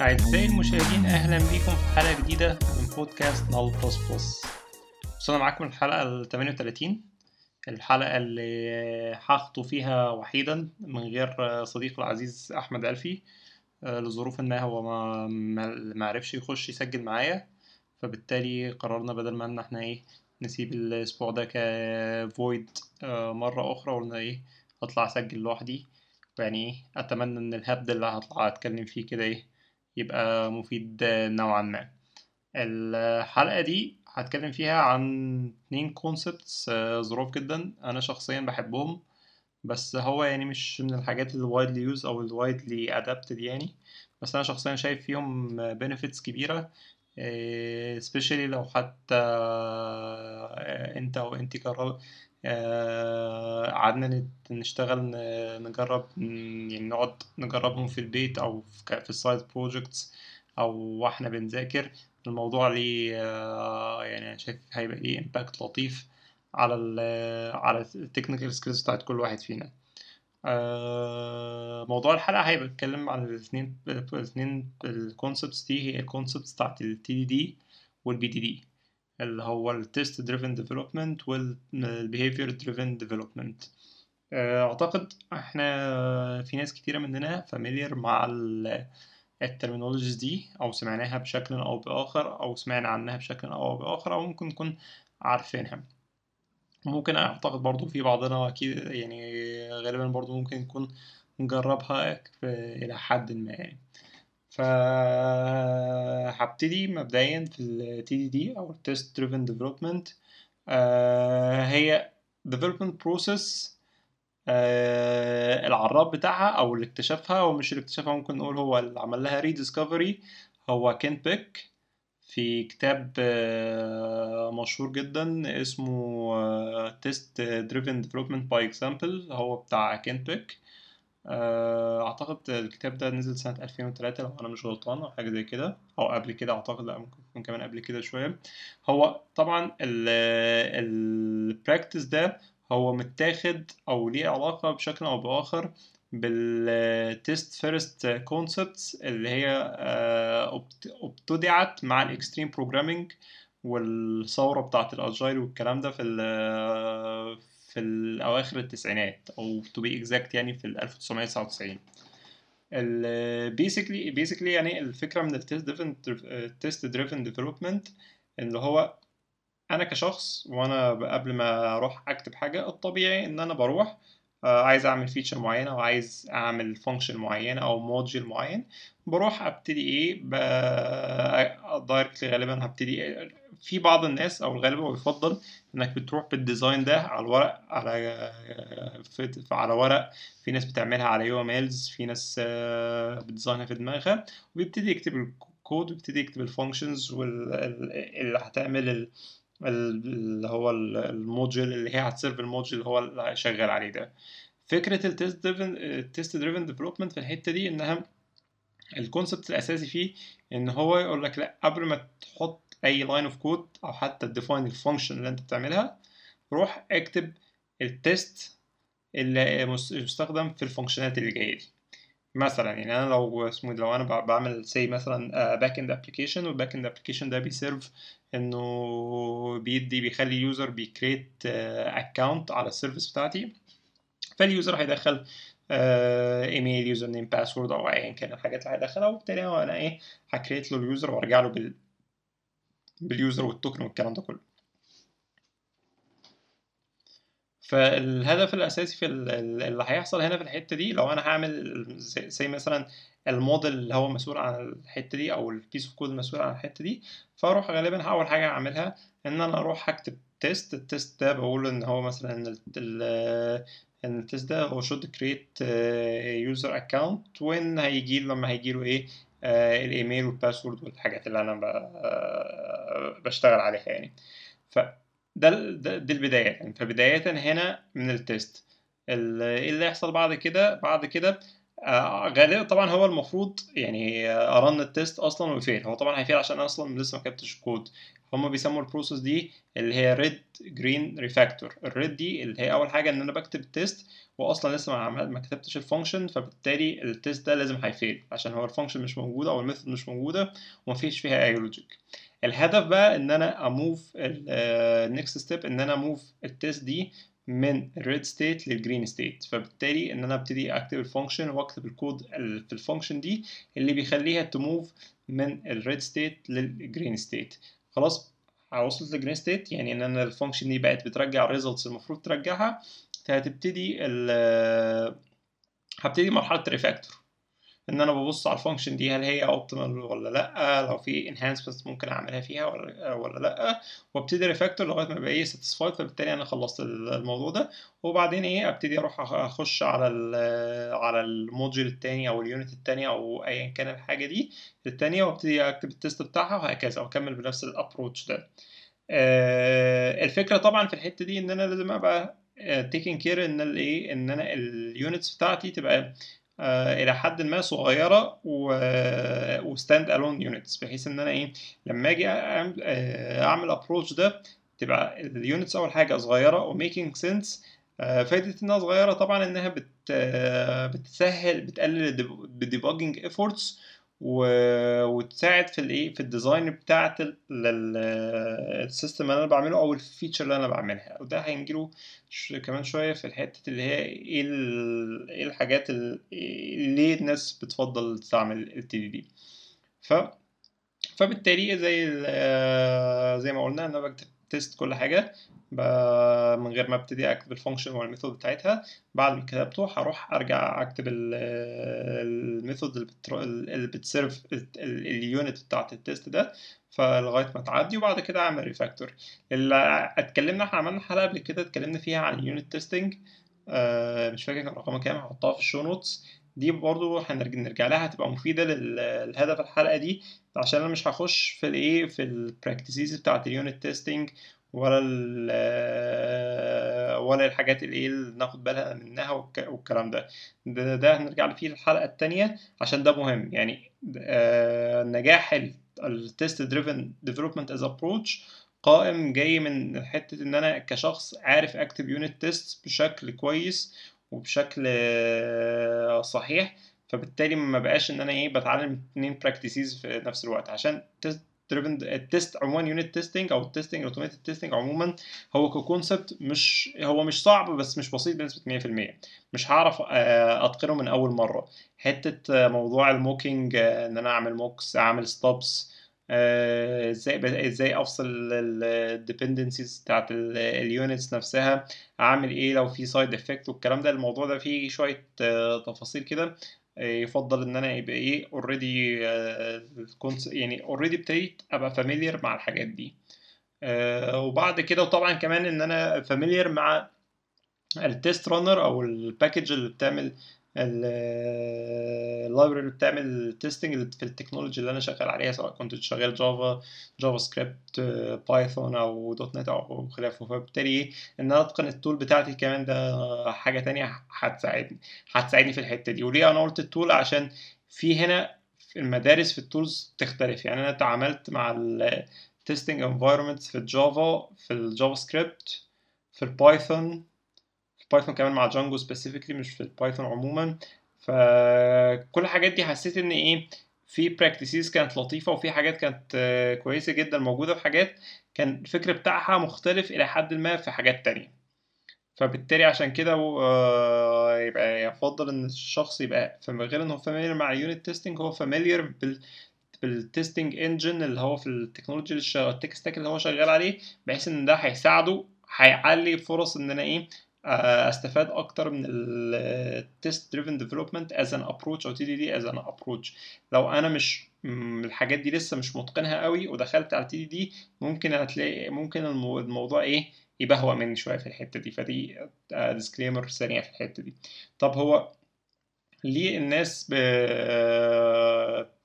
أعزائي المشاهدين أهلا بكم في حلقة جديدة من بودكاست نال بلس بلس. وصلنا معاكم الحلقة ال 38 الحلقة اللي هخطو فيها وحيدا من غير صديقي العزيز أحمد ألفي آه، لظروف ما هو ما ما عرفش يخش يسجل معايا. فبالتالي قررنا بدل ما إن إحنا إيه نسيب الأسبوع ده ك void آه، مرة أخرى وقلنا إيه أطلع أسجل لوحدي. يعني إيه أتمنى إن الهبد اللي هطلع أتكلم فيه كده إيه يبقى مفيد نوعا ما. الحلقة دي هتكلم فيها عن اتنين concepts آه، ظراف جدا أنا شخصيا بحبهم بس هو يعني مش من الحاجات اللي widely used أو ال widely adopted يعني. بس أنا شخصيا شايف فيهم benefits كبيرة آه، especially لو حتى آه، أنت أو انت جرب قعدنا نشتغل نجرب يعني نقعد نجربهم في البيت أو في ال side projects أو وإحنا بنذاكر. الموضوع ليه آه، يعني شايف هيبقى ليه impact لطيف على ال على ال technical skills بتاعت كل واحد فينا. آه، موضوع الحلقة هيبقى بيتكلم عن الاثنين الاثنين ال concepts دي هي ال concepts بتاعت ال TDD وال BDD اللي هو ال Test Driven Development وال Behavior Driven Development. آه، أعتقد إحنا في ناس كتيرة مننا familiar مع الترمينولوجيز دي أو سمعناها بشكل أو بآخر أو سمعنا عنها بشكل أو بآخر أو ممكن نكون عارفينها. ممكن أعتقد برضو في بعضنا أكيد يعني غالبا برضو ممكن نكون نجربها إلى حد ما يعني. فهبتدي مبدئيا في ال TDD أو Test Driven Development. آه هي Development Process آه العراب بتاعها أو اللي اكتشفها ومش اللي اكتشفها ممكن نقول هو اللي عمل لها Rediscovery. هو كين بيك في كتاب آه مشهور جدا اسمه Test Driven Development by Example. هو بتاع كين بيك. آه، أعتقد الكتاب ده نزل سنة 2003 لو أنا مش غلطان أو حاجة زي كده أو قبل كده أعتقد لأ ممكن يكون كمان قبل كده شوية. هو طبعا ال practice ده هو متاخد أو ليه علاقة بشكل أو بآخر بال test first concepts اللي هي آه، ابتدعت مع ال extreme programming والثورة بتاعت ال agile والكلام ده في في الأواخر التسعينات أو to be exact يعني في 1999 ال basically basically يعني الفكرة من ال test driven test driven development اللي هو أنا كشخص وأنا قبل ما أروح أكتب حاجة الطبيعي إن أنا بروح آه، عايز أعمل feature معينة أو عايز أعمل function معينه أو module معين بروح أبتدي إيه directly غالبا هبتدي في بعض الناس أو الغالب هو يفضل إنك بتروح بال design ده على الورق على على ورق في ناس بتعملها على UMLs في ناس آه، بت design ها في دماغها وبيبتدي يكتب الكود ويبتدي يكتب ال functions اللي هتعمل اللي هو ال module اللي هي هت serve ال module اللي هو اللي شغال عليه ده. فكرة ال test driven ال test driven development في الحتة دي إنها ال concept الأساسي فيه إن هو يقول لك لا قبل ما تحط أي line of code أو حتى ت define ال function اللي أنت بتعملها روح اكتب ال test اللي مستخدم في ال function ات اللي جاية دي. مثلا يعني أنا لو اسمه لو أنا بعمل say مثلا back end application وال back end application ده بي serve إنه بيدي بيخلي ال user بي create account على ال service بتاعتي. فال user هيدخل email username password أو ايا كان الحاجات اللي هيدخلها وبالتالي أنا إيه ه create له ال user وأرجع له بال بال user وال token والكلام ده كله. فالهدف الأساسي في اللي هيحصل هنا في الحتة دي لو أنا هعمل زي مثلا ال module اللي هو مسؤول عن الحتة دي أو ال piece of code المسؤول عن الحتة دي فأروح غالبا أول حاجة اعملها إن أنا أروح اكتب test ال test ده بقول إن هو مثلا إن ال test ده هو should create user account when هيجي لما هيجي له إيه آه ال email وال password والحاجات اللي أنا آه بشتغل عليها يعني. فده دي البداية يعني فبداية هنا من ال test ال- إيه اللي هيحصل بعد كده؟ بعد كده آه، غالبا طبعا هو المفروض يعني ا run ال test أصلا وي fail. هو طبعا ه fail عشان أصلا لسه ما كتبتش الكود هما بيسموا ال process دي اللي هي red green refactor ال red دي اللي هي أول حاجة إن أنا بكتب ال test واصلا لسه ما ما كتبتش ال function فبالتالي ال test ده لازم هي fail عشان هو ال function مش موجودة أو ال method مش موجودة ومفيش فيها أي logic الهدف بقى إن أنا أ move ال next step إن أنا أموف التيست دي من الريد ستيت للجرين ستيت فبالتالي إن أنا أبتدي أكتب ال function وأكتب الكود ال- في ال function دي اللي بيخليها ت move من ال red state لل green state خلاص وصلت لل green state يعني إن أنا ال function دي بقت بترجع ال results المفروض ترجعها. فهتبتدي ال هبتدي مرحلة ال refactor إن أنا ببص على ال function دي هل هي optimal ولا لأ؟ لو في enhancements ممكن أعملها فيها ولا ولا لأ؟ وأبتدي refactor لغاية ما ابقى إيه satisfied فبالتالي أنا خلصت الموضوع ده. وبعدين إيه أبتدي أروح أخش على ال على ال module التاني أو ال unit التاني أو ايا كان الحاجة دي التانية وأبتدي أكتب ال test بتاعها وهكذا وأكمل بنفس ال approach ده. آه، الفكرة طبعا في الحتة دي إن أنا لازم أبقى taking care إن الايه إن أنا ال units بتاعتي تبقى آه، إلى حد ما صغيرة و standalone units بحيث إن أنا إيه لما أجي آه، أعمل approach ده تبقى ال units أول حاجة صغيرة و making sense فايدة إنها صغيرة طبعا إنها بت آه، بتسهل بتقلل ال debugging efforts وتساعد في الايه في ال design بتاعت ال system اللي أنا بعمله أو ال feature اللي أنا بعملها. وده هنيجي له ش- كمان شوية في الحتة اللي هي إيه إيه الحاجات ال- إيه- ليه الناس بتفضل تستعمل ال TDD ف فبالتالي زي آه، زي ما قلنا إن أنا بكتب test كل حاجة. من غير ما ابتدي أكتب ال function وال method بتاعتها. بعد ما كتبته هروح أرجع أكتب ال- ال method اللي بت serve ال unit بتاعت ال test ده. فلغاية ما تعدي وبعد كده أعمل refactor اللي اتكلمنا إحنا عملنا حلقة قبل كده اتكلمنا فيها عن ال unit testing آه مش فاكر كان رقمها كام هحطها في ال show notes دي برضو هنرجع نرجع لها هتبقى مفيدة لل- لهدف الحلقة دي. عشان أنا مش هخش في الايه في ال practices بتاعت ال unit testing ولا ال ولا الحاجات اللي إيه ناخد بالها منها والك- والكلام ده. ده, ده هنرجع فيه الحلقة التانية عشان ده مهم. يعني آه نجاح ال test driven development as approach قائم جاي من حتة إن أنا كشخص عارف أكتب unit test بشكل كويس وبشكل آه، صحيح فبالتالي ما بقاش إن أنا إيه بتعلم اتنين practices في نفس الوقت. عشان driven ال test عموما unit testing أو ال testing automated testing عموما هو ك concept مش هو مش صعب بس مش بسيط بنسبة 100% مش هعرف آه، أتقنه من أول مرة. حتة آه، موضوع ال mocking إن أنا أعمل mocks أعمل stubs إزاي ب- إزاي أفصل ال dependencies بتاعت ال units نفسها أعمل إيه لو في side effect والكلام ده. الموضوع ده فيه شوية آه، تفاصيل كده آه، يفضل إن أنا يبقى إيه already يعني already ابتديت أبقى familiar مع الحاجات دي. آه، وبعد كده وطبعا كمان إن أنا familiar مع ال test runner أو ال package اللي بتعمل ال library اللي بتعمل ال testing في ال technology اللي أنا شغال عليها سواء كنت شغال Java JavaScript Python أو. .NET أو خلافه فبالتالي إيه؟ إن أنا أتقن ال tool بتاعتي كمان ده حاجة تانية هتساعدني هتساعدني في الحتة دي. وليه أنا قلت ال tool عشان في هنا المدارس في ال tools تختلف. يعني أنا اتعاملت مع ال testing environments في ال Java في ال JavaScript في ال Python Python كمان مع Django specifically مش في ال Python عموما. فكل الحاجات دي حسيت إن إيه في practices كانت لطيفة وفي حاجات كانت آه، كويسة جدا موجودة في حاجات كان الفكر بتاعها مختلف إلى حد ما في حاجات تانية. فبالتالي عشان كده آه، يبقى يفضل إن الشخص يبقى غير انه familiar مع ال unit testing هو familiar بال بال testing engine اللي هو في ال technology ال tech stack اللي هو شغال عليه بحيث إن ده هيساعده هيعلي فرص إن أنا إيه أستفاد أكتر من ال test driven development as an approach أو TDD as an approach لو أنا مش الحاجات دي لسه مش متقنها قوي ودخلت على TDD ممكن هتلاقي ممكن المو- الموضوع إيه يبهوأ مني شوية في الحتة دي. فدي disclaimer سريع في الحتة دي. طب هو ليه الناس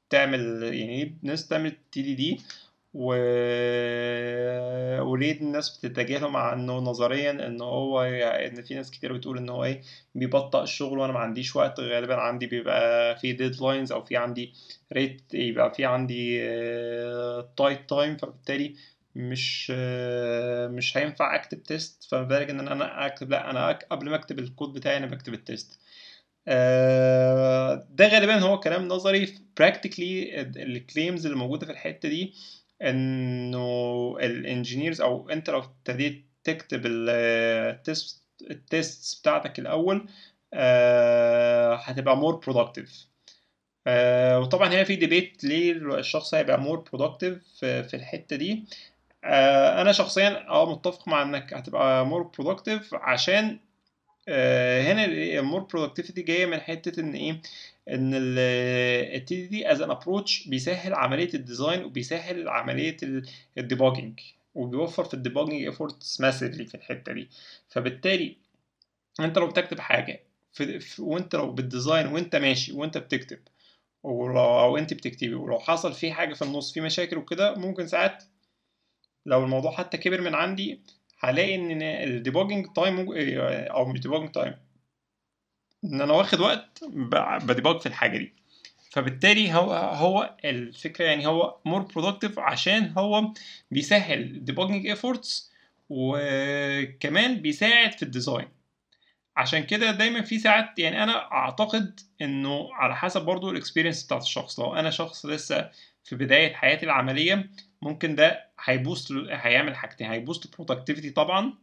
بتعمل يعني ليه الناس بتعمل TDD و... وليه الناس بتتجاهله مع إنه نظريا إن هو إن في ناس كتير بتقول إن هو إيه بيبطئ الشغل وأنا ما عنديش وقت غالبا عندي بيبقى في deadlines أو في عندي rate يبقى في عندي tight time فبالتالي مش آه، مش هينفع أكتب test فما بالك إن أنا أكتب لأ أنا قبل ما أكتب الكود بتاعي أنا بكتب ال test آه، ده غالبا هو كلام نظري. practically ال claims اللي موجودة في الحتة دي إنه ال engineers أو أنت لو ابتديت تكتب ال test بتاعتك الأول آه، هتبقى more productive وطبعا هنا في debate ليه الشخص هيبقى more productive في الحتة دي. آه، أنا شخصيا آه متفق مع إنك هتبقى more productive عشان آه، هنا ال more productivity جاية من حتة إن إيه إن التي دي از ان ابروتش بيسهل عملية ال design وبيسهل عملية ال debugging وبيوفر في ال debugging efforts massively في الحتة دي. فبالتالي أنت لو بتكتب حاجة في- وأنت لو بال design وأنت ماشي وأنت بتكتب ولو أو أنت بتكتبي ولو حصل في حاجة في النص في مشاكل وكده ممكن ساعات لو الموضوع حتى كبر من عندي هلاقي إن ال debugging time أو مش debugging time إن أنا واخد وقت ب debug في الحاجة دي. فبالتالي هو هو الفكرة يعني هو more productive عشان هو بيسهل debugging efforts وكمان بيساعد في ال design عشان كده دايما في ساعات يعني أنا أعتقد إنه على حسب برضو ال experience بتاعت الشخص. لو أنا شخص لسه في بداية حياتي العملية ممكن ده هي boost هيعمل حاجتين هي boost ال productivity طبعا.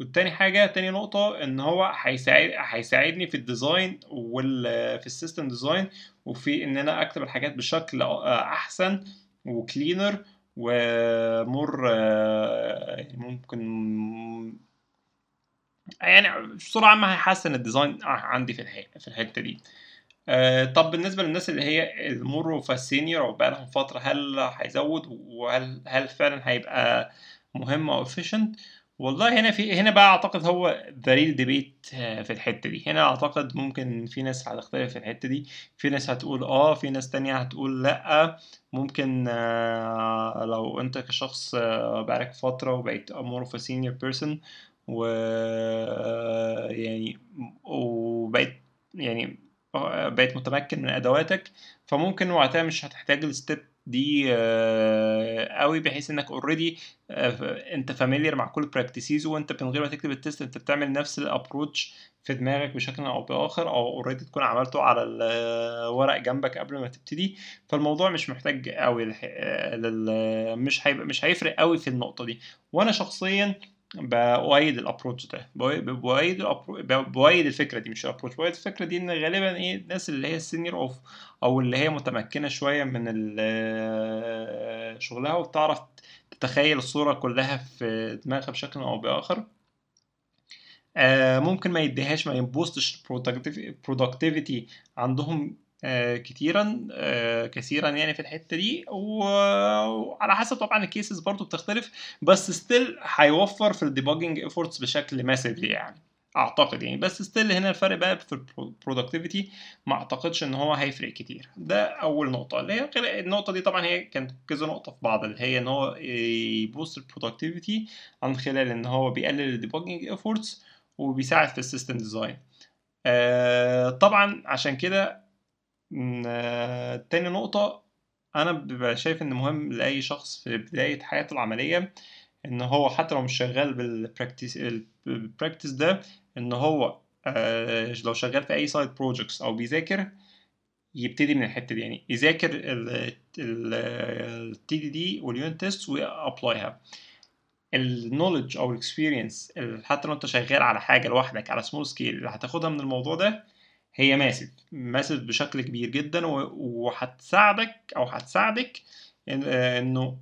والتاني حاجة تاني نقطة إن هو هيساعد هيساعدني في ال design وال في ال system design وفي إن أنا أكتب الحاجات بشكل أحسن و cleaner و more ممكن يعني بصورة عامة هيحسن ال design عندي في الح- في الحتة دي. آه، طب بالنسبة للناس اللي هي ال more في ال senior أو بقالهم فترة هل هيزود؟ وهل هل فعلا هيبقى مهم أو efficient والله هنا في هنا بقى أعتقد هو the real debate في الحتة دي. هنا أعتقد ممكن في ناس هتختلف في الحتة دي. في ناس هتقول آه في ناس تانية هتقول لأ. ممكن آه، لو أنت كشخص آه، بقالك فترة وبقيت more of senior person و يعني وبقيت يعني بقيت متمكن من أدواتك فممكن وقتها مش هتحتاج ال step دي آه، قوي بحيث إنك already أنت familiar مع كل practices وأنت من غير ما تكتب ال test أنت بتعمل نفس ال approach في دماغك بشكل أو بآخر أو already تكون عملته على الورق جنبك قبل ما تبتدي فالموضوع مش محتاج قوي. مش هيبقى مش هيفرق قوي في النقطة دي وأنا شخصيا بأؤيد ال approach ده. بأؤيد ال appro- بأؤيد الفكرة دي مش ال approach بأؤيد الفكرة دي إن غالبا إيه الناس اللي هي ال senior of أو اللي هي متمكنة شوية من ال- شغلها وبتعرف تتخيل الصورة كلها في دماغها بشكل أو بآخر آه، ممكن ما يديهاش ما ي boost ش productivity عندهم آه، كتيرا آه، كثيرا يعني في الحتة دي. وعلى حسب طبعا ال cases برضو بتختلف. بس still هيوفر في ال debugging efforts بشكل massively يعني أعتقد يعني. بس still هنا الفرق بقى في ال productivity ما أعتقدش إن هو هيفرق كتير. ده أول نقطة. اللي هي النقطة دي طبعا هي كانت كذا نقطة في بعض. اللي هي إن هو ي boost ال productivity عن خلال إن هو بيقلل ال debugging efforts وبيساعد في ال system design آه طبعا عشان كده آه تاني نقطة أنا ببقى شايف إن مهم لأي شخص في بداية حياته العملية إن هو حتى لو مش شغال بال practice ال practice ده إن هو آه لو شغال في أي side projects أو بيذاكر يبتدي من الحتة دي يعني يذاكر التي دي دي واليونت تيست ويابلايها النولج أو الاكسبيرينس حتى لو أنت شغال على حاجة لوحدك على small scale اللي هتاخدها من الموضوع ده هي massive massive بشكل كبير جدا وهتساعدك أو هتساعدك إنه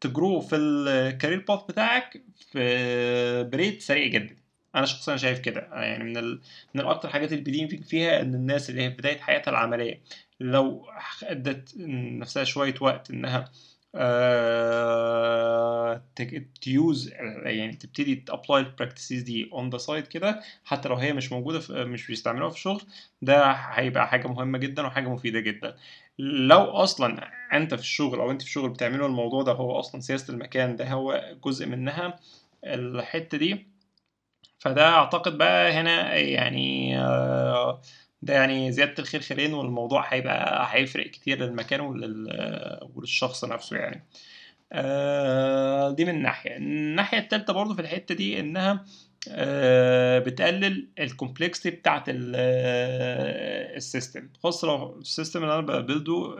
ت grow في ال career path بتاعك في ب rate سريع جدا. أنا شخصيا شايف كده. يعني من ال... من الأكتر حاجات اللي ب lean فيها إن الناس اللي هي في بداية حياتها العملية لو ادت نفسها شوية وقت إنها ت use يعني تبتدي ت apply ال practices دي on the side كده حتى لو هي مش موجودة في مش بيستعملوها في الشغل ده هيبقى حاجة مهمة جدا وحاجة مفيدة جدا. لو أصلا أنت في الشغل أو أنت في الشغل بتعملوا الموضوع ده هو أصلا سياسة المكان ده هو جزء منها الحتة دي. فده أعتقد بقى هنا يعني آه، ده يعني زيادة الخير خيرين والموضوع هيبقى هيفرق كتير للمكان ولل... وللشخص نفسه يعني. آه، دي من ناحية. الناحية التالتة برضو في الحتة دي إنها آه، بتقلل الكومبلكسيتي بتاعت السيستم خاصة لو السيستم اللي أنا ببلده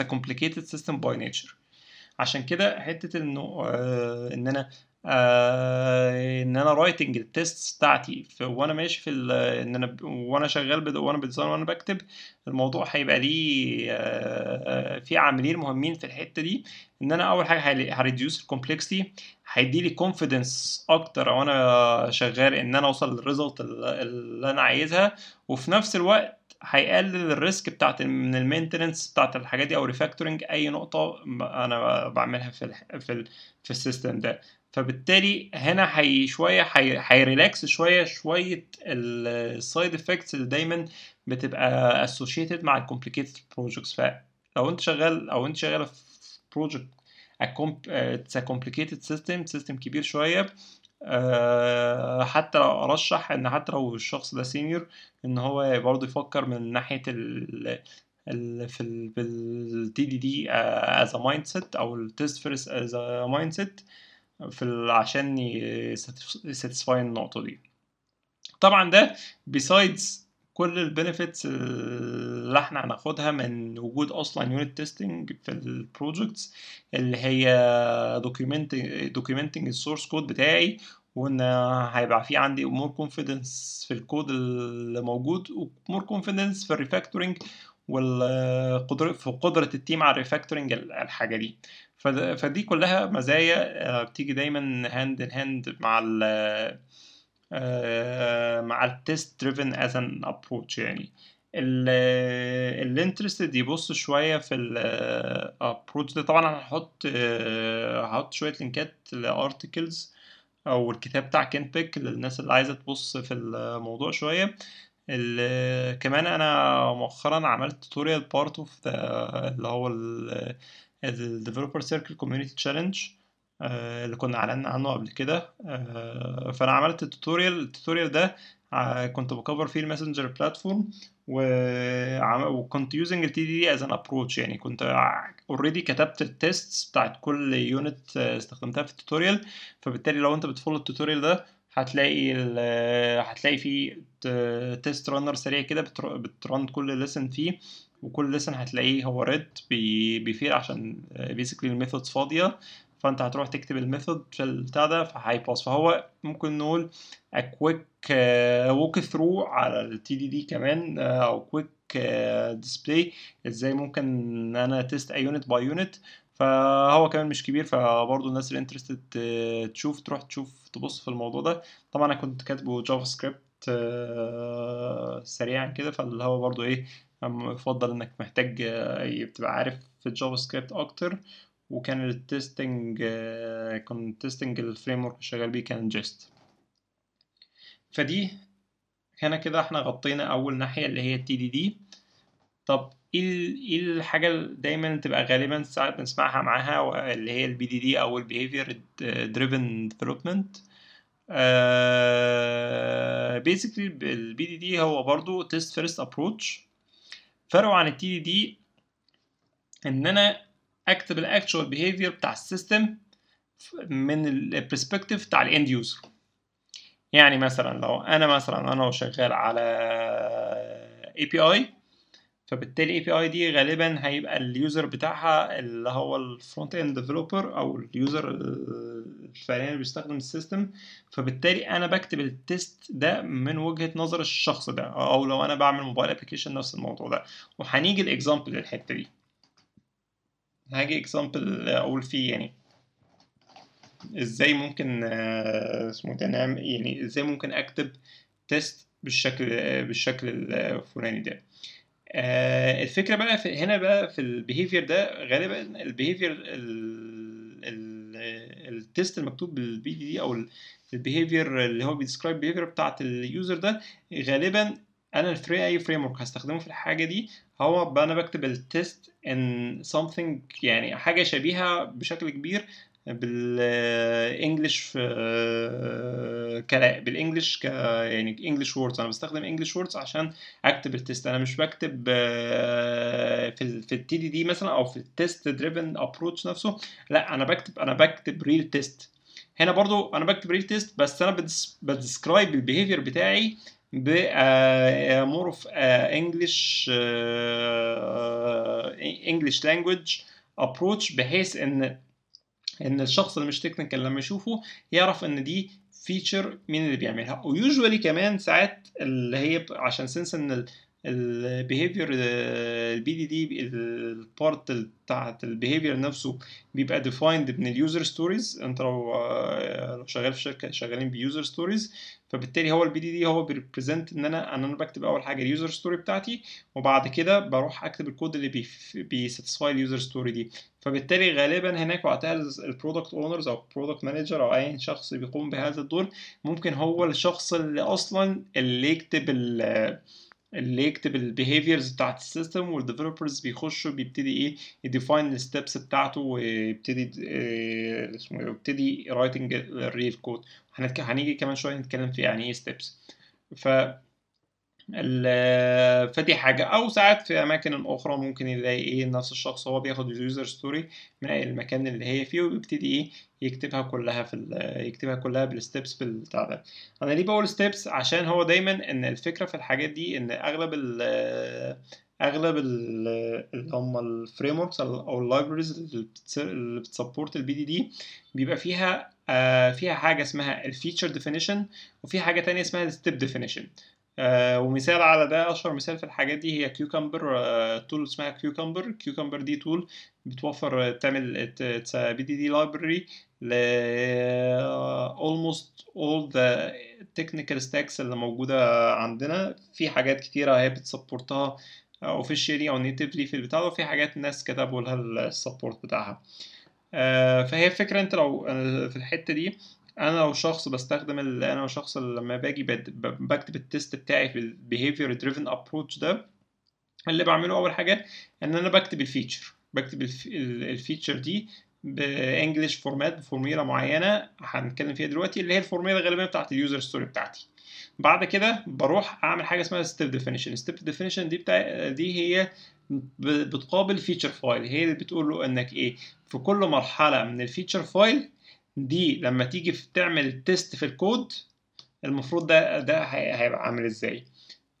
a complicated system by nature. عشان كده حتة إنه آه، إن أنا writing ال test بتاعتي. وأنا ماشي في ان أنا وأنا شغال وأنا ب design وأنا بكتب الموضوع هيبقى ليه في عاملين مهمين في الحتة دي. ان أنا اول حاجة ه reduce ال complexity هيدي لي confidence أكتر وأنا شغال ان أنا اوصل لل result اللي أنا عايزها. وفي نفس الوقت هيقلل ال risk بتاعت من ال maintenance بتاعت الحاجات دي أو refactoring أي نقطة أنا بعملها في ال في ال في ال system ده. فبالتالي هنا هي شوية هي ه relax شوية شوية ال side effects اللي دايما بتبقى associated مع ال complicated projects فلو انت شغال أو انت شغاله في project it's complicated system system كبير شوية أه حتى لو ارشح ان حتى لو الشخص ده senior ان هو برضه يفكر من ناحيه ال في ال بال TDD as mindset أو ال test first as mindset في عشان ي satisfy النقطة دي. طبعا ده besides كل ال benefits اللي إحنا هناخدها من وجود أصلا unit testing في ال projects اللي هي documenting ال source code بتاعي وإن هيبقى في عندي more confidence في الكود اللي موجود و more confidence في ال refactoring والقدرة في قدرة ال team على ال refactoring الحاجة دي. فد- فدي كلها مزايا آه، بتيجي دايما hand in hand مع ال آه، مع ال test driven as an approach يعني. ال interested يبص شوية في ال approach ده. طبعا أنا هحط آه، شوية لينكات ل articles أو الكتاب بتاع Kent Beck للناس اللي عايزة تبص في الموضوع شوية. كمان أنا مؤخرا عملت tutorial part of اللي هو ال ال Developer Circle Community Challenge اللي كنا اعلنا عنه قبل كده. آه، فأنا عملت ال tutorial ال tutorial ده ع- كنت ب cover فيه ال Messenger platform وكنت using ال TDD as an approach يعني كنت already كتبت ال test بتاعت كل unit استخدمتها في ال tutorial فبالتالي لو أنت بت follow ال tutorial ده هتلاقي هتلاقي فيه test runner سريع كده بتر- بت run كل lesson فيه وكل lesson هتلاقيه هو red before عشان basically ال methods فاضية فانت هتروح تكتب ال method في البتاع ده فهي pass فهو ممكن نقول quick walk through على ال TDD كمان آه، أو quick display إزاي ممكن إن أنا test a unit by unit فهو كمان مش كبير فبرضه الناس اللي interested تشوف تروح تشوف تبص في الموضوع ده. طبعا أنا كنت كاتبه JavaScript سريعا كده فاللي هو برضه إيه يفضل إنك محتاج آه، تبقى عارف في ال JavaScript أكتر. وكان ال testing كان ال testing ال framework شغال بيه كان Jest فدي هنا كده إحنا غطينا أول ناحية اللي هي ال TDD طب إيه إيه الحاجة اللي دايما تبقى غالبا ساعات بنسمعها معاها اللي هي ال BDD أو ال behavior driven development basically ال BDD هو برضو test first approach فرقه عن ال TDD إن أنا أكتب الاكتشوال بيهيفير بتاع السيستم من البرسبكتيف بتاع الاند يوزر يعني مثلا لو أنا مثلا أنا شغال على API فبالتالي اي دي غالبا هيبقى ال user بتاعها اللي هو ال front end developer أو ال user الفعلي اللي بيستخدم ال system. فبالتالي أنا بكتب ال test ده من وجهة نظر الشخص ده أو لو أنا بعمل mobile application نفس الموضوع ده. وهنيجي ال example للحته دي. هاجي example أقول فيه يعني إزاي ممكن آه، اسمه ده يعني إزاي ممكن أكتب test بالشكل بالشكل الفلاني ده. آه الفكرة بقى في هنا بقى في ال behavior ده غالبا ال behavior ال test المكتوب بال BDD أو ال behavior اللي هو بي describe behavior بتاعت ال user ده غالبا أنا الفري أي framework هستخدمه في الحاجة دي هو أنا بكتب ال test in something يعني حاجة شبيهة بشكل كبير بال English كلام بال English ك يعني English words أنا بستخدم English words عشان أكتب ال test أنا مش بكتب في ال في ال TDD مثلا أو في ال test driven approach نفسه. لا أنا بكتب أنا بكتب real test هنا برضو أنا بكتب real test بس أنا ب describe ال behavior بتاعي ب more of English English language approach بحيث إن إن الشخص اللي مش technical لما يشوفه يعرف إن دي feature مين اللي بيعملها. و usually كمان ساعات اللي هي عشان since إن ال behavior ال BDD ال part بتاعت ال behavior نفسه بيبقى defined من ال user stories انت لو لو شغال في شركة شغالين ب user stories فبالتالي هو ال BDD هو بي represent إن أنا إن أنا بكتب أول حاجة ال user story بتاعتي وبعد كده بروح أكتب الكود اللي بي satisfy ال user story دي. فبالتالي غالبا هناك وقتها ال product owners أو ال product manager أو أي شخص بيقوم بهذا الدور ممكن هو الشخص اللي أصلا اللي يكتب اللي يكتب ال behaviors بتاعت ال system وال developers بيخشوا بيبتدي إيه ي define ال steps بتاعته ويبتدي آه اسمه يبتدي writing ال real code هنيجي كمان شوية نتكلم في يعني إيه steps ف فدي حاجة. أو ساعات في أماكن أخرى ممكن يلاقي إيه نفس الشخص هو بياخد ال user story من المكان اللي هي فيه وبيبتدي إيه يكتبها كلها في يكتبها كلها بال steps بالبتاع ده. أنا ليه بقول steps عشان هو دايما إن الفكرة في الحاجات دي إن أغلب ال أغلب اللي هم ال frameworks أو ال libraries اللي بت support ال BDD بيبقى فيها فيها حاجة اسمها ال feature definition وفي حاجة تانية اسمها ال step definition آه ومثال على ده أشهر مثال في الحاجات دي هي Cucumber آه tool اسمها Cucumber Cucumber دي tool بتوفر تعمل BDD library ل almost all the technical stacks اللي موجودة عندنا. في حاجات كتيرة هي بت support ها officially أو natively في البتاع وفي حاجات الناس كتبوا لها ال support بتاعها. آه فهي فكرة أنت لو في الحتة دي أنا لو شخص بستخدم أنا لو شخص لما باجي بكتب ال test بتاعي في ال behavior driven approach ده اللي بعمله أول حاجة إن أنا بكتب الفيتشر بكتب الفيتشر دي بإنجلش فورمات بفورميلا معينة هنتكلم فيها دلوقتي اللي هي الفورميلا غالبا بتاعت ال user story بتاعتي. بعد كده بروح أعمل حاجة اسمها step definition step definition دي بتاع دي هي بتقابل feature file هي اللي بتقول له إنك إيه في كل مرحلة من ال feature file دي لما تيجي تعمل test في الكود المفروض ده ده هيبقى عامل إزاي.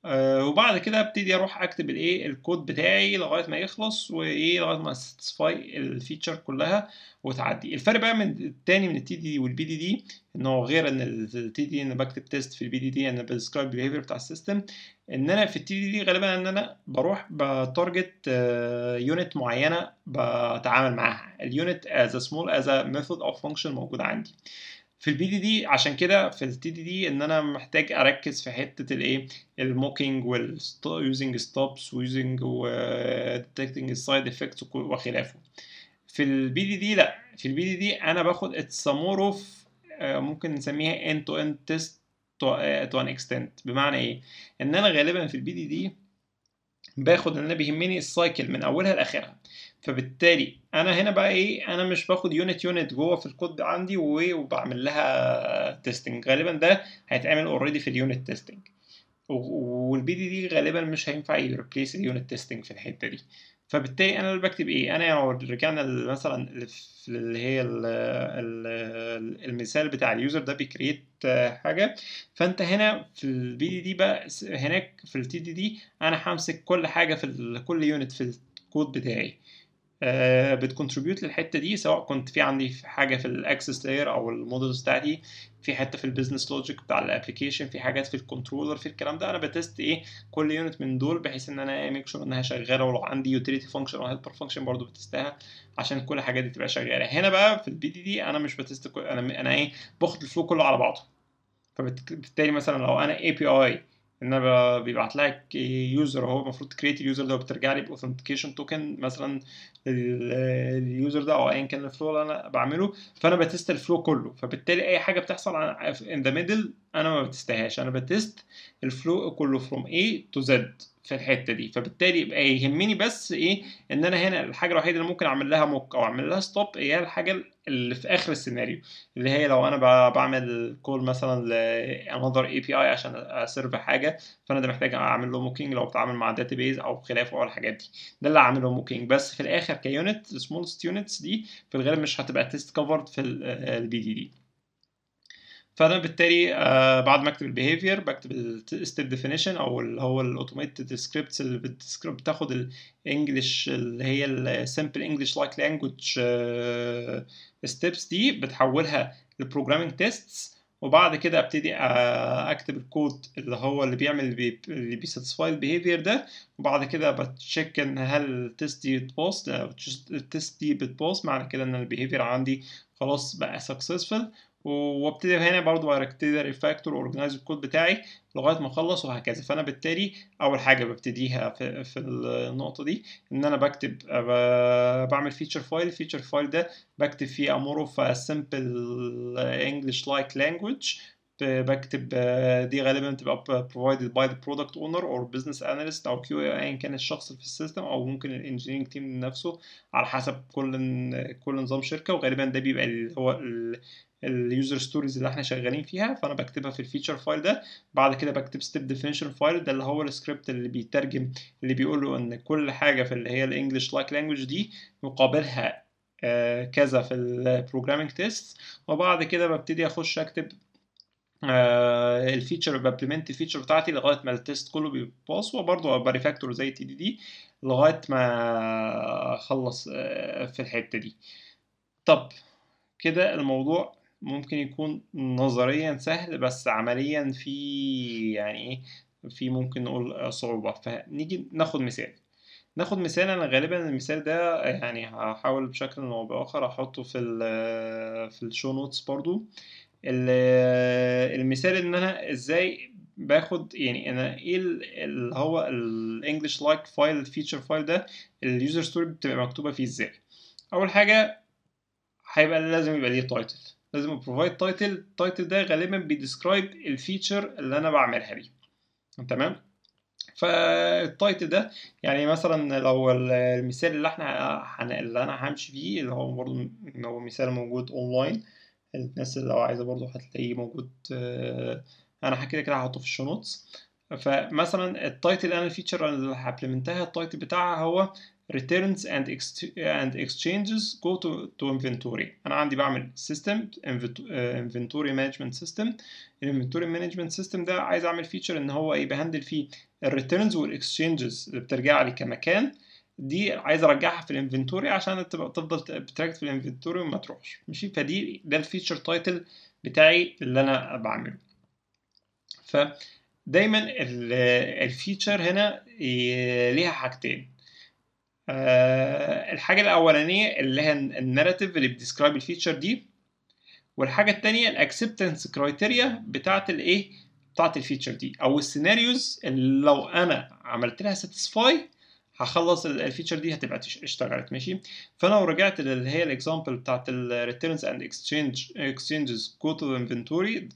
آه وبعد كده أبتدي أروح أكتب الايه الكود بتاعي لغاية ما يخلص وايه لغاية ما satisfy ال feature كلها وتعدي. الفرق بقى من التاني من ال TDD وال BDD إن هو غير إن ال TDD أنا بكتب test في ال BDD أنا ب describe ال behavior بتاع ال system. إن أنا في ال TDD غالبا إن أنا بروح ب target unit معينة بتعامل معاها. ال unit as small as method أو function موجودة عندي. في ال BDD عشان كده في ال TDD إن أنا محتاج أركز في حتة الايه الموكينج واليوزنج ستوبس ويوزنج وديتكتنج السايد افكتس وخلافه. في ال BDD لا. في ال BDD أنا باخد it's more of ممكن نسميها end to end test to an extent. بمعنى إيه؟ إن أنا غالبا في ال BDD باخد إن أنا بيهمني ال cycle من أولها لآخرها. فبالتالي أنا هنا بقى إيه؟ أنا مش باخد unit unit جوه في الكود عندي وبعمل لها testing غالبا ده هيتعمل already في ال unit testing وال BDD غالبا مش هينفع ي replace ال unit testing في الحتة دي. فبالتالي أنا اللي بكتب إيه؟ أنا لو رجعنا مثلا اللي هي ال ال المثال بتاع ال user ده بي create حاجة. فأنت هنا في ال BDD بقى هناك في ال TDD أنا همسك كل حاجة في كل unit في الكود بتاعي. آه بت contribute للحتة دي سواء كنت في عندي حاجة في ال access layer أو ال models بتاعتي في حتة في ال business logic بتاع ال application في حاجات في ال controller في الكلام ده. أنا ب test إيه كل unit من دول بحيث إن أنا make sure إنها شغالة ولو عندي utility function أو helper function برضه ب test ها عشان كل الحاجات دي تبقى شغالة. هنا بقى في ال BDD أنا مش ب test أنا أنا إيه باخد ال flow كله على بعضه. فبالتالي مثلا لو أنا API ان أنا بيبعت لك user هو المفروض ت create ال user ده وبترجع لي ب authentication token مثلا ال- ال user ده أو ايا كان ال flow اللي أنا بعمله. فأنا ب test ال flow كله. فبالتالي أي حاجة بتحصل in the middle أنا ما ب test هاش. أنا ب test ال flow كله from A to Z في الحتة دي. فبالتالي يبقى يهمني بس إيه؟ إن أنا هنا الحاجة الوحيدة اللي ممكن أعمل لها mock أو أعمل لها stub هي الحاجة اللي في آخر السيناريو اللي هي لو أنا بعمل call مثلا ل another API عشان ا serve حاجة فأنا ده محتاج أعمل له mocking لو بتعامل مع database أو خلافه أو الحاجات دي. ده اللي هعمل mocking بس في الآخر ك unit ال smallest units دي في الغالب مش هتبقى tested كفرد في ال BDD فانا بالتالي آه بعد ما اكتب ال behavior بكتب ال step definition أو اللي هو ال automated scripts اللي بتسكريبت بتاخد ال English اللي هي ال simple English like language steps دي بتحولها ل programming tests وبعد كده أبتدي آه، أكتب الكود اللي هو اللي بيعمل اللي بي satisfy ال behavior ده. وبعد كده ب check ان هل التست دي بتباص التست دي بتباص معنى كده إن ال behavior عندي خلاص بقى successful وابتدي هنا برضو ابتدي refactor organize الكود بتاعي لغاية ما أخلص وهكذا. فأنا بالتالي أول حاجة ببتديها في, في النقطة دي إن أنا بكتب بعمل feature file ال feature file ده بكتب فيه أموره في English like language. ب- بكتب دي غالبا بتبقى provided by the product owner or business analyst أو QA ايا كان الشخص في ال system أو ممكن ال engineering team نفسه على حسب كل كل نظام شركة. وغالبا ده بيبقى اللي هو ال user stories اللي إحنا شغالين فيها فأنا بكتبها في ال feature file ده. بعد كده بكتب step definition file ده اللي هو السكريبت اللي بيترجم اللي بيقول له إن كل حاجة في اللي هي ال English-like language دي مقابلها آه، كذا في ال programming test وبعد كده ببتدي أخش أكتب آه، ال feature ب implement ال feature بتاعتي لغاية ما ال test كله بي pass. وبرضه ب refactor زي TDD لغاية ما أخلص آه، في الحتة دي. طب كده الموضوع ممكن يكون نظريا سهل بس عمليا في يعني إيه في ممكن نقول صعوبة. فنيجي ناخد مثال. ناخد مثال أنا غالبا المثال ده يعني هحاول بشكل أو بآخر أحطه في ال في ال show notes برضو. ال- المثال إن أنا إزاي باخد يعني أنا إيه ال- اللي هو ال English-like file ال feature file ده ال user story بتبقى مكتوبة فيه إزاي؟ أول حاجة هيبقى لازم يبقى ليه title لازم provide title ال title ده غالبا بي describe ال feature اللي أنا بعملها دي تمام؟ فال title ده يعني مثلا لو المثال اللي إحنا اللي أنا همشي فيه اللي هو برضه هو مثال موجود اونلاين الناس اللي لو عايزة برضه هتلاقيه موجود آه، أنا كده كده هحطه في ال show notes فمثلا التايتل أنا الفيتشر اللي هبلمنتها التايتل بتاعها هو returns and and exchanges go to to inventory. أنا عندي بعمل system invent- inventory management system. ال inventory management system ده عايز أعمل feature إن هو إيه ب handle فيه ال returns وال exchanges اللي بترجع لي كمكان. دي عايز أرجعها في ال inventory عشان تبقى تفضل ب tracked في ال inventory وما تروحش. ماشي؟ فدي ده ال feature title بتاعي اللي أنا بعمله. فدايما ال- ال feature هنا ليها حاجتين. آه، الحاجة الأولانية اللي هي ال narrative اللي بت describe ال feature دي والحاجة التانية ال acceptance criteria بتاعت الإيه؟ بتاعت ال feature دي أو ال scenarios اللي لو أنا عملت لها satisfy هخلص ال- ال feature دي هتبقى اشتغلت ماشي؟ فأنا لو رجعت اللي هي ال example بتاعت ال returns and exchange exchanges to inventory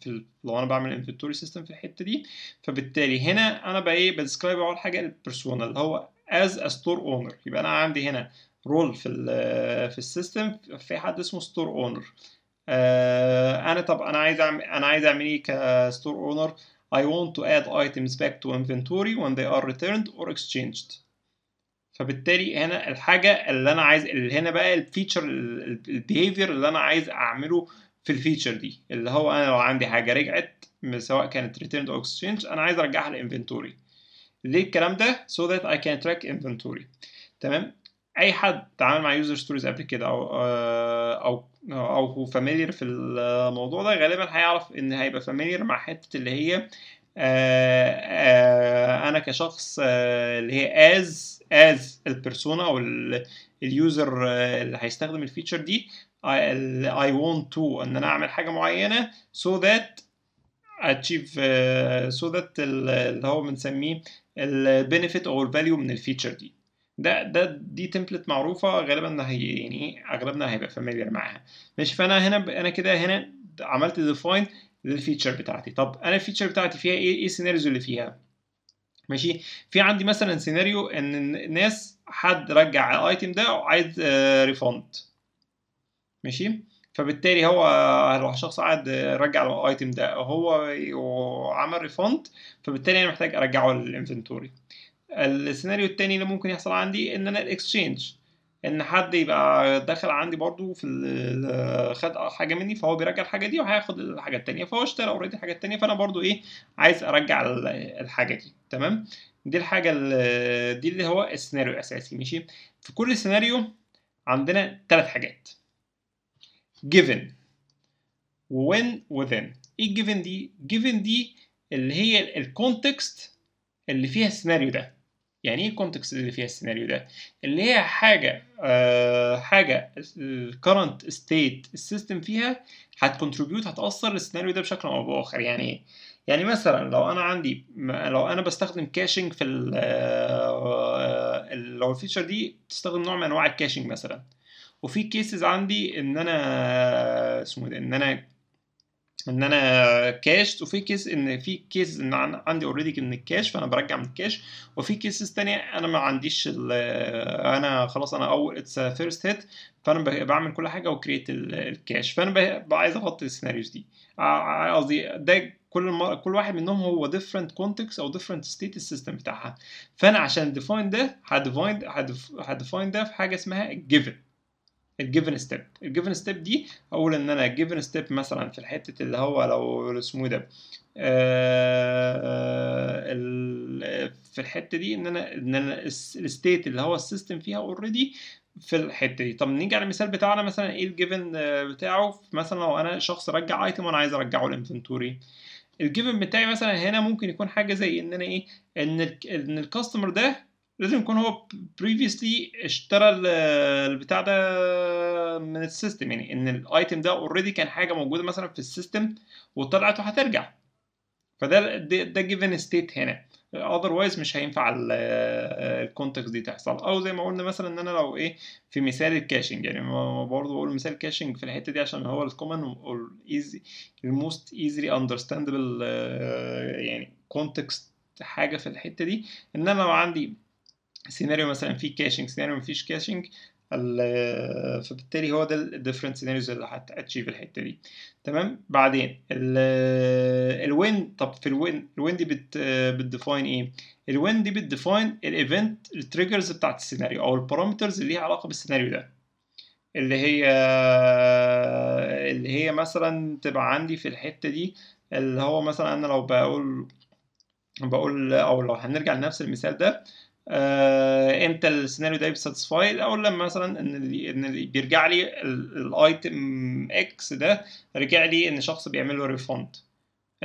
لو أنا بعمل inventory system في الحتة دي فبالتالي هنا أنا بقى إيه؟ ب describe أول حاجة ال persona اللي هو as a store owner يبقى أنا عندي هنا role في ال في ال system في حد اسمه store owner آه أنا طب أنا عايز اعمل أنا عايز أعمل إيه ك store owner I want to add items back to inventory when they are returned or exchanged. فبالتالي هنا الحاجة اللي أنا عايز اللي هنا بقى ال feature ال behavior اللي أنا عايز أعمله في ال feature دي. اللي هو أنا لو عندي حاجة رجعت سواء كانت returned أو exchanged أنا عايز أرجعها لل inventory ليه الكلام ده? So that I can track inventory. تمام؟ أي حد تعامل مع user stories قبل كده أو أو أو هو familiar في الموضوع ده غالبا هيعرف إن هيبقى familiar مع حتة اللي هي آه، آه، أنا كشخص آه، اللي هي as as ال persona أو ال user اللي هيستخدم ال feature دي I want to إن أنا أعمل حاجة معينة so that achieve so that اللي هو بنسميه ال benefit أو ال value من ال feature دي. ده ده دي template معروفة غالبا هي يعني أغلبنا هيبقى familiar معاها. ماشي فأنا هنا أنا كده هنا عملت define لل feature بتاعتي. طب أنا ال feature بتاعتي فيها إيه؟ إيه ال scenarios اللي فيها؟ ماشي في عندي مثلا سيناريو إن الناس حد رجع ال item ده وعايز refund ماشي فبالتالي هو لو شخص قاعد رجع ال item ده هو وعمل refund فبالتالي أنا محتاج أرجعه لل inventory. السيناريو التاني اللي ممكن يحصل عندي إن أنا ال exchange إن حد يبقى دخل عندي برضو في خد حاجة مني فهو بيرجع الحاجة دي وهياخد الحاجة التانية فهو اشترى already الحاجة التانيه فأنا برضو إيه عايز أرجع الحاجة دي. تمام؟ دي الحاجة دي اللي هو السيناريو الأساسي ماشي؟ في كل سيناريو عندنا ثلاث حاجات. Given. When within. إيه given دي؟ given دي اللي هي ال context اللي فيها السيناريو ده. يعني إيه ال context اللي فيها السيناريو ده؟ اللي هي حاجة آه حاجة ال current state ال system فيها هت contribute هتأثر السيناريو ده بشكل أو بآخر. يعني إيه؟ يعني مثلا لو أنا عندي لو أنا بستخدم caching في لو ال feature دي بتستخدم نوع من أنواع ال caching مثلا. وفي cases عندي إن أنا اسمه ده إن أنا إن أنا cache وفي case إن في case إن عندي already من ال cache فأنا برجع من ال cache وفي cases تانية أنا ما عنديش أنا خلاص أنا أول its first hit فأنا بعمل كل حاجة و create ال cache فأنا عايز اغطي ال scenarios دي. قصدي ده كل مر... كل واحد منهم هو different context أو different state ال system بتاعها. فأنا عشان define ده ه define ه define ده في حاجة اسمها given. ال given step ال given step دي أقول إن أنا ال given step مثلا في الحتة اللي هو لو اسمه ده في الحتة دي إن أنا إن أنا ال state اللي هو ال system فيها already في الحتة دي. طب نيجي على المثال بتاعنا مثلا إيه ال given بتاعه؟ مثلا لو أنا شخص رجع item وأنا عايز أرجعه ال inventory ال given بتاعي مثلا هنا ممكن يكون حاجة زي إن أنا إيه إن إن ال customer ده لازم يكون هو previously اشترى البتاع ده من ال system. يعني إن ال item ده already كان حاجة موجودة مثلا في ال system وطلعت وهترجع. فده ده given state هنا. otherwise مش هينفع ال context دي تحصل. أو زي ما قلنا مثلا إن أنا لو إيه في مثال ال caching يعني برضه بقول مثال caching في الحتة دي عشان هو ال common easy ال most easily understandable يعني context حاجة في الحتة دي. ان أنا لو عندي سيناريو مثلا فيه caching سيناريو مفيش caching فبالتالي هو ده ال different scenarios اللي هت achieve الحتة دي. تمام؟ بعدين ال when طب في ال when الوين دي بت بت define إيه؟ ال when دي بت define ال event ال triggers بتاعت السيناريو أو ال parameters اللي ليها علاقة بالسيناريو ده. اللي هي اللي هي مثلا تبقى عندي في الحتة دي اللي هو مثلا أنا لو بقول بقول أو لو هنرجع لنفس المثال ده آه إمتى السيناريو ده بيساتسفاي أو لما مثلا إن إن بيرجع لي الايتم إكس ده رجع لي إن شخص بيعمل له ريفوند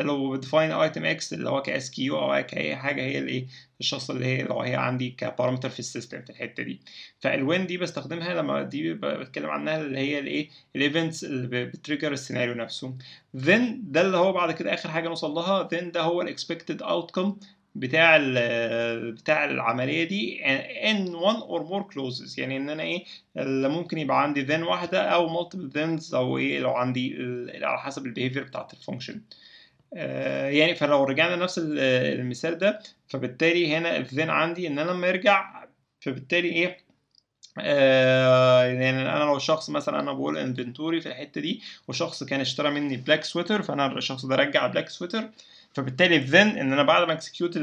لو بديفاين ايتم إكس اللي هو كاس كيو أو كاي حاجة هي الايه الشخص اللي هي لو هي عندي كبارامتر في السيستم في الحتة دي. فال when دي بستخدمها لما دي بتكلم عنها اللي هي الايه ال events اللي ب trigger السيناريو نفسه. Then ده اللي هو بعد كده آخر حاجة نوصل لها. Then ده هو ال expected outcome بتاع بتاع العملية دي in one or more clauses يعني ان أنا إيه ممكن يبقى عندي then واحدة أو multiple thens أو إيه لو عندي على حسب ال behavior بتاعت ال function يعني فلو رجعنا نفس المثال ده فبالتالي هنا ال then عندي ان أنا لما يرجع فبالتالي إيه آه يعني أنا لو شخص مثلا أنا بقول inventory في الحتة دي وشخص كان اشترى مني black sweater فانا الشخص ده رجع black sweater فبالتالي then إن أنا بعد ما execute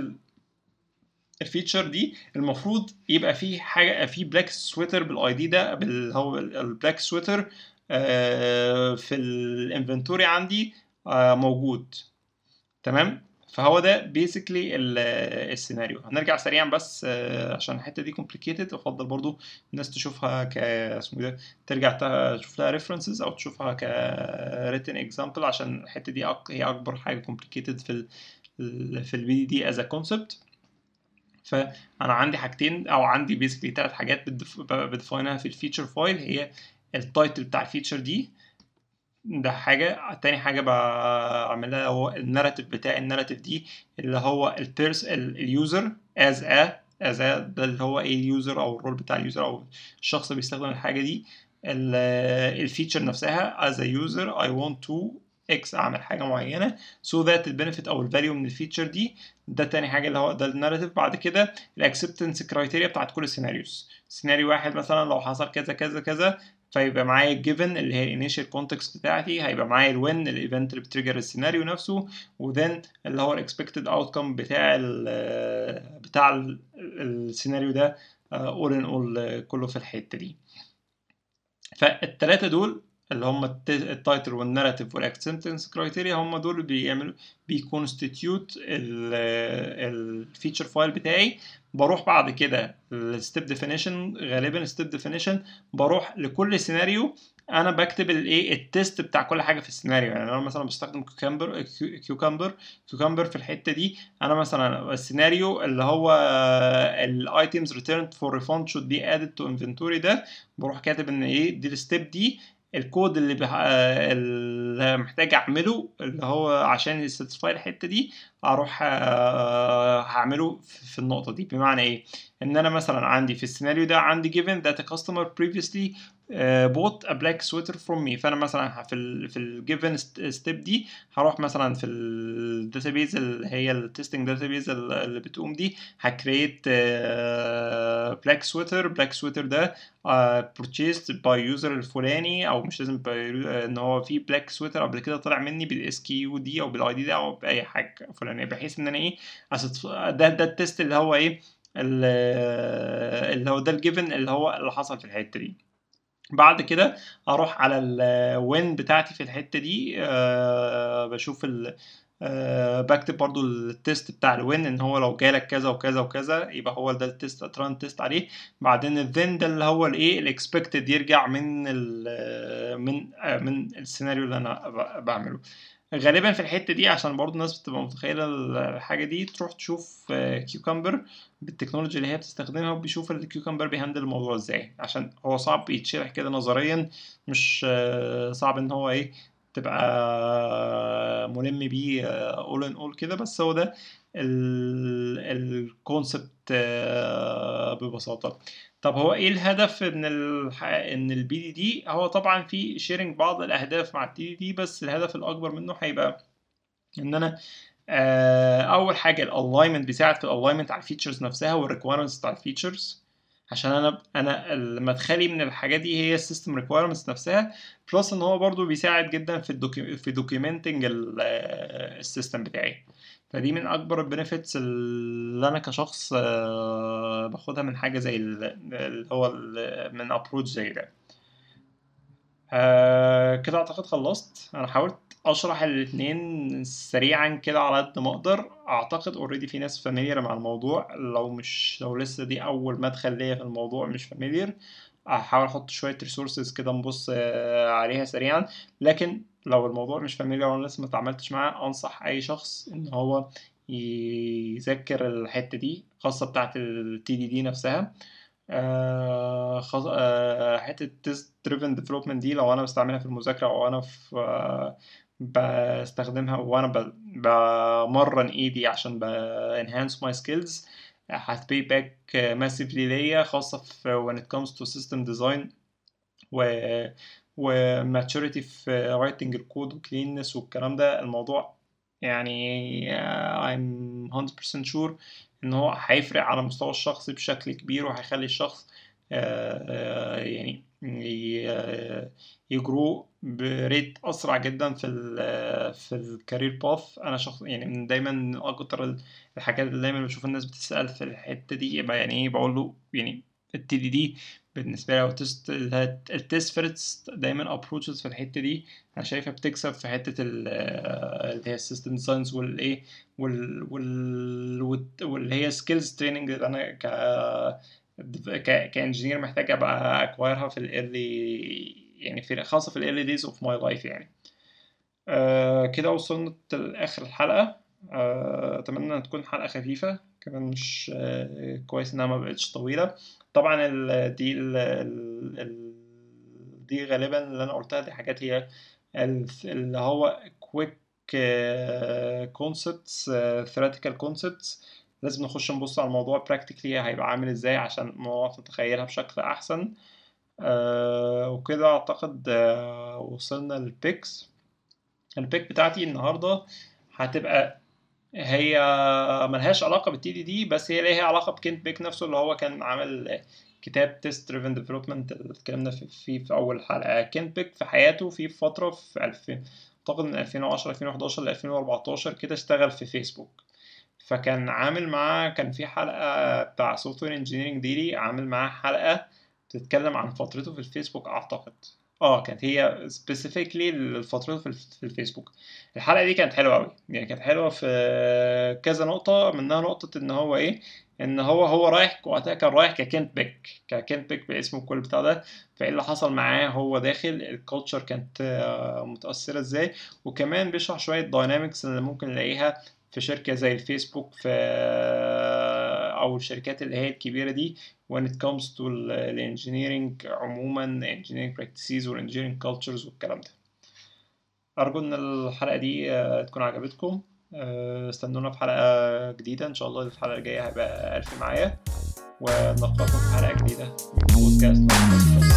ال feature دي المفروض يبقى في حاجة في black sweater بال ID ده هو ال black sweater آه في ال inventory عندي آه موجود. تمام؟ فهو ده basically السيناريو. هنرجع سريعا بس عشان الحتة دي complicated أفضل برضو الناس تشوفها ك اسمه ده ترجع تشوف لها references أو تشوفها ك written example عشان الحتة دي. هي أكبر حاجة complicated في ال في ال BDD as concept فأنا عندي حاجتين أو عندي basically ثلاث حاجات ب define ها في ال feature file. هي ال title بتاع ال feature دي ده حاجة. تاني حاجة بعملها هو ال narrative بتاع ال narrative دي اللي هو البيرس ال user as a as a ده اللي هو إيه ال user أو ال role بتاع ال user أو الشخص اللي بيستخدم الحاجة دي. ال feature نفسها as a user I want to X أعمل حاجة معينة. So that ال benefit أو ال value من ال feature دي ده تاني حاجة اللي هو ده ال narrative بعد كده ال acceptance criteria بتاعت كل ال scenarios سيناريو واحد مثلا لو حصل كذا كذا كذا فيبقى معايا ال given اللي هي ال initial context بتاعتي هيبقى معايا ال when ال event اللي ب trigger السيناريو نفسه و then اللي هو ال expected outcome بتاع ال بتاع ال السيناريو ده all in all كله في الحتة دي. فالثلاثه دول اللي هم ال title وال narrative وال acceptance criteria هم دول بيعملوا بي constitute ال feature file بتاعي. بروح بعد كده ال step definition غالبا ال step definition بروح لكل سيناريو أنا بكتب الايه ال test بتاع كل حاجة في السيناريو يعني أنا مثلا بستخدم Cucumber Cucumber Cucumber في الحتة دي. أنا مثلا السيناريو اللي هو ال items returned for refund should be added to inventory ده. بروح كاتب إن إيه دي ال step دي. الكود اللي, بح... اللي محتاج أعمله اللي هو عشان ي satisfy الحتة دي أروح هعمله في النقطة دي. بمعنى إيه؟ إن أنا مثلا عندي في السيناريو ده عندي given that a customer previously uh, bought a black sweater from me. فأنا مثلا في ال في ال given step دي هروح مثلا في ال database اللي هي ال testing database اللي بتقوم دي ه create black sweater black sweater ده purchased by user الفلاني أو مش لازم إن هو في black sweater قبل كده طلع مني بال SKU دي أو بال ID ده أو بأي حاجة فلانية بحيث إن أنا إيه ده ده ال test اللي هو إيه اللي هو ده ال given اللي هو اللي حصل في الحتة دي. بعد كده أروح على ال when بتاعتي في الحتة دي أه بشوف ال بكتب برضو ال test بتاع ال when إن هو لو جالك كذا وكذا وكذا يبقى هو ده ال test ات run test عليه. بعدين ال then ده اللي هو الايه ال expected يرجع من ال من أه من السيناريو اللي أنا بعمله. غالبا في الحتة دي عشان برضو الناس بتبقى متخيلة الحاجة دي تروح تشوف Cucumber بالتكنولوجيا اللي هي بتستخدمها وبيشوف ال Cucumber بيهندل الموضوع إزاي. عشان هو صعب يتشرح كده نظريا مش صعب إن هو إيه تبقى ملم بيه all in all كده. بس هو ده ال concept ببساطة. طب هو إيه الهدف من. إن ال BDD هو طبعا في sharing بعض الأهداف مع ال TDD بس الهدف الأكبر منه هيبقى إن أنا آه أول حاجة ال alignment بيساعد في ال alignment على ال features نفسها وال requirements بتاع ال features عشان أنا أنا مدخلي من الحاجات دي هي ال system requirements نفسها plus إن هو برضو بيساعد جدا في ال docu... في documenting ال system بتاعي. فدي من أكبر ال benefits اللي أنا كشخص باخدها من حاجة زي اللي هو من approach زي ده. كده أعتقد خلصت. أنا حاولت أشرح الاثنين سريعا كده على قد ما أقدر. أعتقد already في ناس familiar مع الموضوع. لو مش لو لسه دي أول مدخل ليا في الموضوع مش familiar هحاول أحط شوية resources كده نبص عليها سريعا. لكن لو الموضوع مش familiar وأنا لسه ما اتعاملتش معاه أنصح أي شخص إن هو يذاكر الحتة دي خاصة بتاعة ال TDD نفسها. آه. آه حتة test driven development دي لو أنا بستعملها في المذاكرة أو أنا في آه بستخدمها وأنا. بمرن إيدي عشان ب enhance my skills هت pay back massively ليا خاصة في when it comes to system design و و maturity في writing ال code و cleanness والكلام ده الموضوع يعني I'm 100% sure إن هو هيفرق على المستوى الشخصي بشكل كبير وهيخلي الشخص يعني ي grow ب rate أسرع جدا في ال في ال career path أنا شخص يعني دايما من أكتر الحاجات اللي دايما بشوف الناس بتسأل في الحتة دي يبقى يعني إيه بقول له يعني ال TDD بالنسبة لي أو ال test first دايما approaches في الحتة دي. أنا شايفها بتكسب في حتة اللي هي ال system designs والايه وال وال واللي هي skills training أنا ك ك engineer محتاج أبقى acquire ها في ال early يعني في خاصة في ال early days of my life يعني. آه كده وصلنا لآخر الحلقة. أتمنى ان تكون حلقة خفيفة كمان مش آه كويس إنها ما بقتش طويلة. طبعا دي ال ال دي غالبا اللي أنا قلتها دي حاجات هي اللي هو quick concepts theoretical concepts لازم نخش نبص على الموضوع practically هيبقى عامل إزاي عشان نعرف نتخيلها بشكل أحسن. آه وكده أعتقد آه وصلنا لل picks ال pick بتاعتي النهارده هتبقى هي ملهاش علاقة بال TDD بس هي ليها علاقة ب Kent Beck نفسه اللي هو كان عامل كتاب test driven development اتكلمنا فيه في أول حلقة. Kent Beck في حياته في فترة في 2000 أعتقد من 2010 2011 ل 2014 كده اشتغل في فيسبوك فكان عامل معاه كان في حلقة بتاع Software Engineering Daily عامل معاه حلقة بتتكلم عن فترته في الفيسبوك أعتقد. آه كانت هي specifically لفترته في في الفيسبوك. الحلقة دي كانت حلوة قوي يعني كانت حلوة في كذا نقطة. منها نقطة إن هو إيه؟ إن هو هو رايح وقتها كان رايح ك Kent Beck. ك Kent Beck باسمه كل بتاع ده. فإيه اللي حصل معاه؟ هو داخل. ال culture كانت متأثرة إزاي؟ وكمان بيشرح شوية dynamics اللي ممكن نلاقيها في شركة زي الفيسبوك في أو الشركات اللي هي الكبيرة دي when it comes to ال engineering عموما engineering practices وال engineering cultures والكلام ده. أرجو إن الحلقة دي تكون عجبتكم. استنونا في حلقة جديدة. إن شاء الله الحلقة الجاية هيبقى ألف معايا. ونلقاكم في حلقة جديدة. من بودكاست